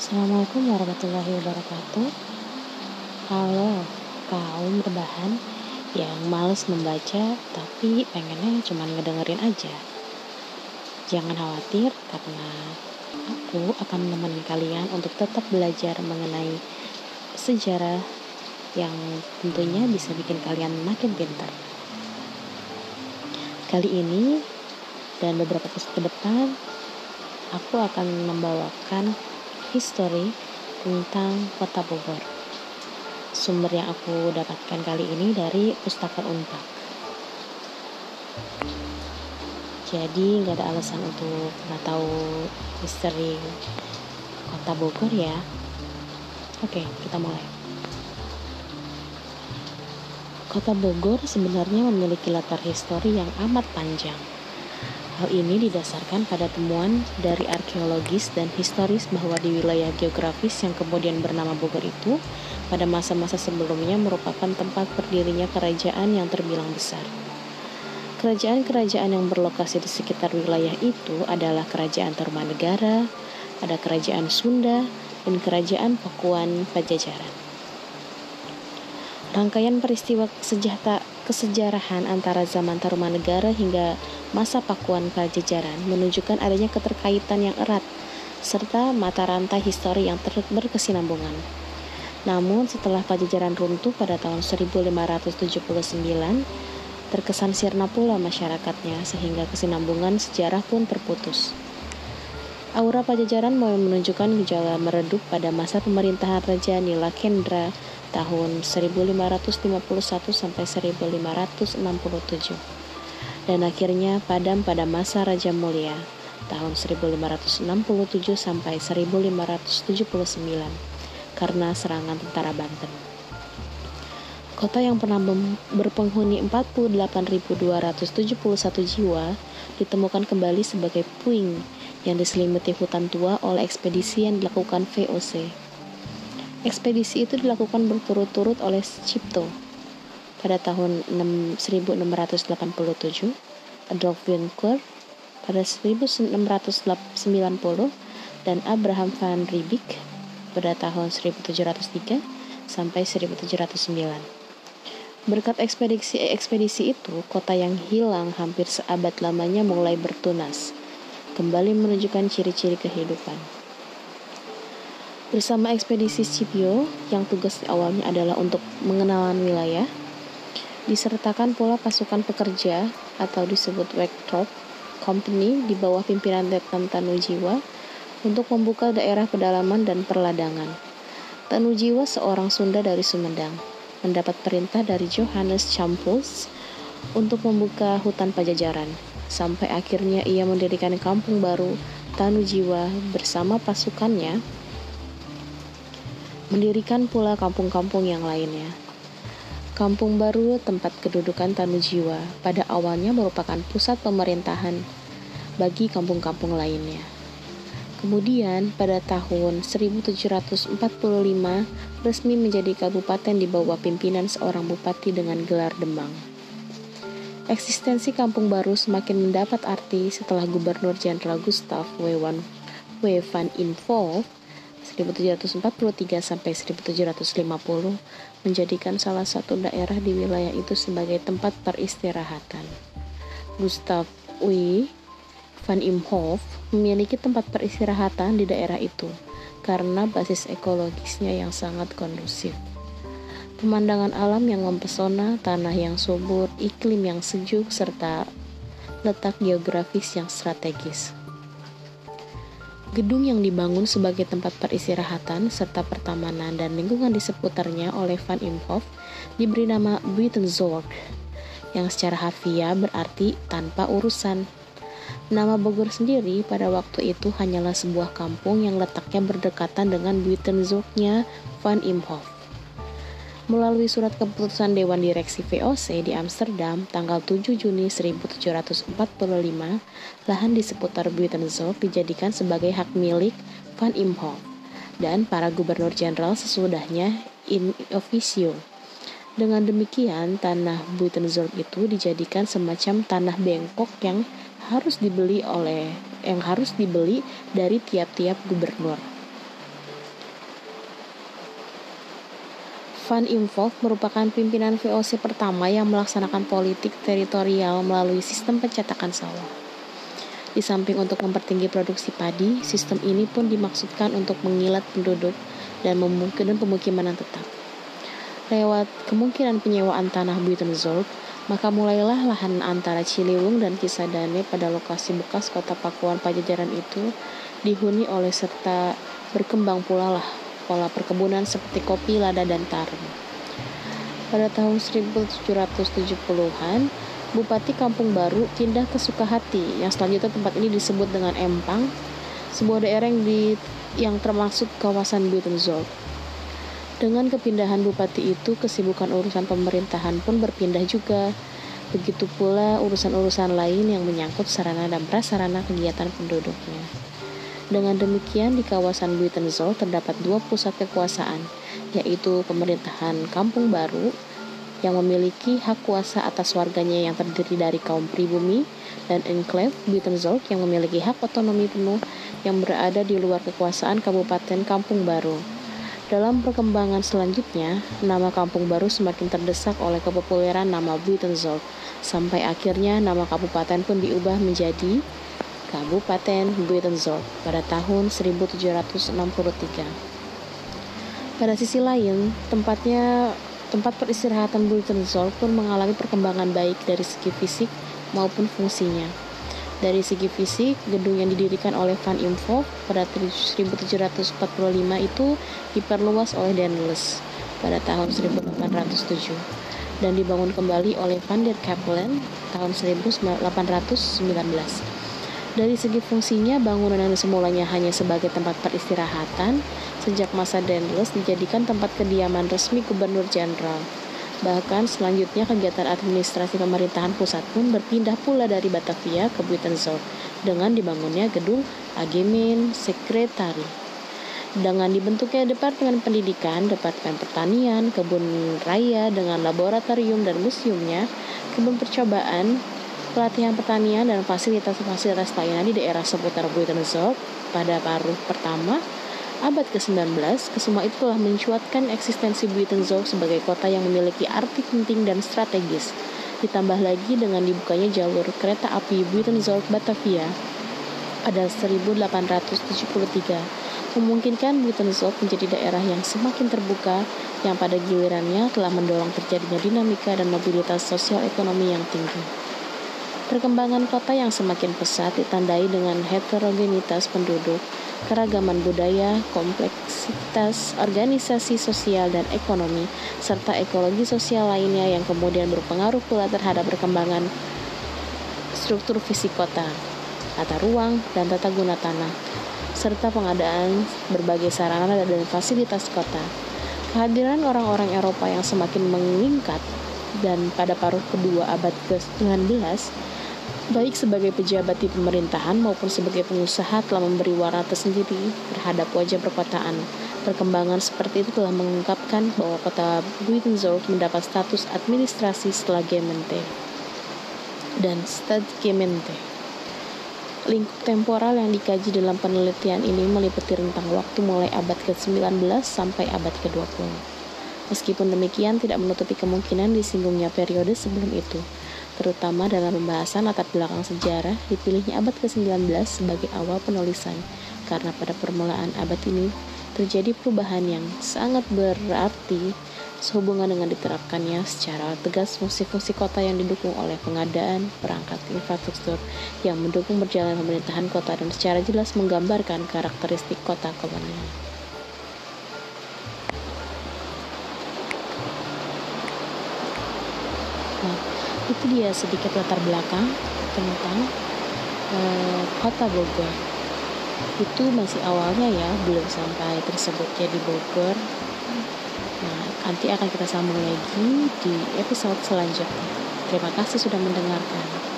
Assalamualaikum warahmatullahi wabarakatuh. Halo kaum rebahan yang males membaca tapi pengennya cuma ngedengerin aja. Jangan khawatir karena aku akan menemani kalian untuk tetap belajar mengenai sejarah yang tentunya bisa bikin kalian makin pintar. Kali ini dan beberapa episode ke depan aku akan membawakan history tentang kota Bogor. Sumber yang aku dapatkan kali ini dari Pustaka Unpak. Jadi nggak ada alasan untuk nggak tahu history kota Bogor ya. Oke, kita mulai. Kota Bogor sebenarnya memiliki latar histori yang amat panjang Hal ini didasarkan pada temuan dari arkeologis dan historis bahwa di wilayah geografis yang kemudian bernama Bogor itu, pada masa-masa sebelumnya merupakan tempat berdirinya kerajaan yang terbilang besar. Kerajaan-kerajaan yang berlokasi di sekitar wilayah itu adalah Kerajaan Tarumanegara, ada Kerajaan Sunda, dan Kerajaan Pakuan Pajajaran. Rangkaian peristiwa sejahta kesejarahan antara zaman Tarumanegara hingga masa Pakuan Pajajaran menunjukkan adanya keterkaitan yang erat serta mata rantai histori yang berkesinambungan. Namun setelah Pajajaran runtuh pada tahun 1579, terkesan sirna pula masyarakatnya sehingga kesinambungan sejarah pun terputus. Aura Pajajaran mulai menunjukkan gejala meredup pada masa pemerintahan Raja Nila Kendra tahun 1551 sampai 1567 dan akhirnya padam pada masa Raja Mulia tahun 1567 sampai 1579 karena serangan tentara Banten. Kota yang pernah berpenghuni 48.271 jiwa ditemukan kembali sebagai puing yang diselimuti hutan tua oleh ekspedisi yang dilakukan VOC. Ekspedisi itu dilakukan berturut-turut oleh Cipto pada tahun 1687, Adolf Winkler pada 1690 dan Abraham van Riebeeck pada tahun 1703 sampai 1709. Berkat ekspedisi-ekspedisi itu, kota yang hilang hampir seabad lamanya mulai bertunas, kembali menunjukkan ciri-ciri kehidupan. Bersama ekspedisi Scipio, yang tugas awalnya adalah untuk mengenalan wilayah, Disertakan pula pasukan pekerja atau disebut workshop company di bawah pimpinan Letnan Tanujiwa untuk membuka daerah pedalaman dan perladangan. Tanujiwa seorang Sunda dari Sumedang mendapat perintah dari Johannes Campus untuk membuka hutan pajajaran. Sampai akhirnya ia mendirikan kampung baru Tanujiwa bersama pasukannya mendirikan pula kampung-kampung yang lainnya. Kampung Baru, tempat kedudukan Tanujiwa, pada awalnya merupakan pusat pemerintahan bagi kampung-kampung lainnya. Kemudian, pada tahun 1745, resmi menjadi kabupaten di bawah pimpinan seorang bupati dengan gelar Demang. Eksistensi Kampung Baru semakin mendapat arti setelah Gubernur Jenderal Gustav W. van Involve 1743 sampai 1750 menjadikan salah satu daerah di wilayah itu sebagai tempat peristirahatan. Gustav W. van Imhoff memiliki tempat peristirahatan di daerah itu karena basis ekologisnya yang sangat kondusif. Pemandangan alam yang mempesona, tanah yang subur, iklim yang sejuk, serta letak geografis yang strategis. Gedung yang dibangun sebagai tempat peristirahatan serta pertamanan dan lingkungan di seputarnya oleh Van Imhoff diberi nama Buitenzorg, yang secara harfiah berarti tanpa urusan. Nama Bogor sendiri pada waktu itu hanyalah sebuah kampung yang letaknya berdekatan dengan Buitenzorgnya Van Imhoff melalui surat keputusan Dewan Direksi VOC di Amsterdam tanggal 7 Juni 1745, lahan di seputar Buitenzorg dijadikan sebagai hak milik Van Imhoff dan para gubernur jenderal sesudahnya in officio. Dengan demikian, tanah Buitenzorg itu dijadikan semacam tanah bengkok yang harus dibeli oleh yang harus dibeli dari tiap-tiap gubernur. Van Imhoff merupakan pimpinan VOC pertama yang melaksanakan politik teritorial melalui sistem pencetakan sawah. Di samping untuk mempertinggi produksi padi, sistem ini pun dimaksudkan untuk mengilat penduduk dan memungkinkan pemukiman yang tetap. Lewat kemungkinan penyewaan tanah Buitenzorg, maka mulailah lahan antara Ciliwung dan Cisadane pada lokasi bekas kota Pakuan Pajajaran itu dihuni oleh serta berkembang pula lah pola perkebunan seperti kopi, lada, dan tarum. Pada tahun 1770-an, Bupati Kampung Baru pindah ke Sukahati, yang selanjutnya tempat ini disebut dengan Empang, sebuah daerah yang, di, yang termasuk kawasan Buitenzorg. Dengan kepindahan bupati itu, kesibukan urusan pemerintahan pun berpindah juga. Begitu pula urusan-urusan lain yang menyangkut sarana dan prasarana kegiatan penduduknya. Dengan demikian, di kawasan Buitenzorg terdapat dua pusat kekuasaan, yaitu pemerintahan Kampung Baru yang memiliki hak kuasa atas warganya yang terdiri dari kaum pribumi dan enclave Buitenzorg yang memiliki hak otonomi penuh yang berada di luar kekuasaan Kabupaten Kampung Baru. Dalam perkembangan selanjutnya, nama Kampung Baru semakin terdesak oleh kepopuleran nama Buitenzorg, sampai akhirnya nama kabupaten pun diubah menjadi Kabupaten Buitenzorg pada tahun 1763. Pada sisi lain, tempatnya tempat peristirahatan Buitenzorg pun mengalami perkembangan baik dari segi fisik maupun fungsinya. Dari segi fisik, gedung yang didirikan oleh Van Imhoff pada 1745 itu diperluas oleh Daendels pada tahun 1807 dan dibangun kembali oleh Van der Kapellen tahun 1819. Dari segi fungsinya, bangunan yang semulanya hanya sebagai tempat peristirahatan, sejak masa Dendels dijadikan tempat kediaman resmi Gubernur Jenderal. Bahkan selanjutnya kegiatan administrasi pemerintahan pusat pun berpindah pula dari Batavia ke Buitenzorg dengan dibangunnya gedung Agemen Sekretari. Dengan dibentuknya Departemen Pendidikan, Departemen Pertanian, Kebun Raya dengan laboratorium dan museumnya, kebun percobaan, pelatihan pertanian dan fasilitas-fasilitas lainnya di daerah seputar Buitenzorg pada paruh pertama abad ke-19, kesemua itu telah mencuatkan eksistensi Buitenzorg sebagai kota yang memiliki arti penting dan strategis. Ditambah lagi dengan dibukanya jalur kereta api Buitenzorg Batavia pada 1873 memungkinkan Buitenzorg menjadi daerah yang semakin terbuka yang pada gilirannya telah mendorong terjadinya dinamika dan mobilitas sosial ekonomi yang tinggi. Perkembangan kota yang semakin pesat ditandai dengan heterogenitas penduduk, keragaman budaya, kompleksitas organisasi sosial dan ekonomi, serta ekologi sosial lainnya yang kemudian berpengaruh pula terhadap perkembangan struktur fisik kota, tata ruang, dan tata guna tanah, serta pengadaan berbagai sarana dan fasilitas kota. Kehadiran orang-orang Eropa yang semakin meningkat dan pada paruh kedua abad ke-19 baik sebagai pejabat di pemerintahan maupun sebagai pengusaha telah memberi warna tersendiri terhadap wajah perkotaan. Perkembangan seperti itu telah mengungkapkan bahwa kota Buitenzorg mendapat status administrasi setelah Gemeente dan Stad Gemeente. Lingkup temporal yang dikaji dalam penelitian ini meliputi rentang waktu mulai abad ke-19 sampai abad ke-20. Meskipun demikian, tidak menutupi kemungkinan disinggungnya periode sebelum itu terutama dalam pembahasan latar belakang sejarah, dipilihnya abad ke-19 sebagai awal penulisan, karena pada permulaan abad ini terjadi perubahan yang sangat berarti sehubungan dengan diterapkannya secara tegas fungsi-fungsi kota yang didukung oleh pengadaan perangkat infrastruktur yang mendukung berjalan pemerintahan kota dan secara jelas menggambarkan karakteristik kota kolonial. Itu dia sedikit latar belakang tentang uh, kota Bogor. Itu masih awalnya ya belum sampai tersebutnya di Bogor. Nah nanti akan kita sambung lagi di episode selanjutnya. Terima kasih sudah mendengarkan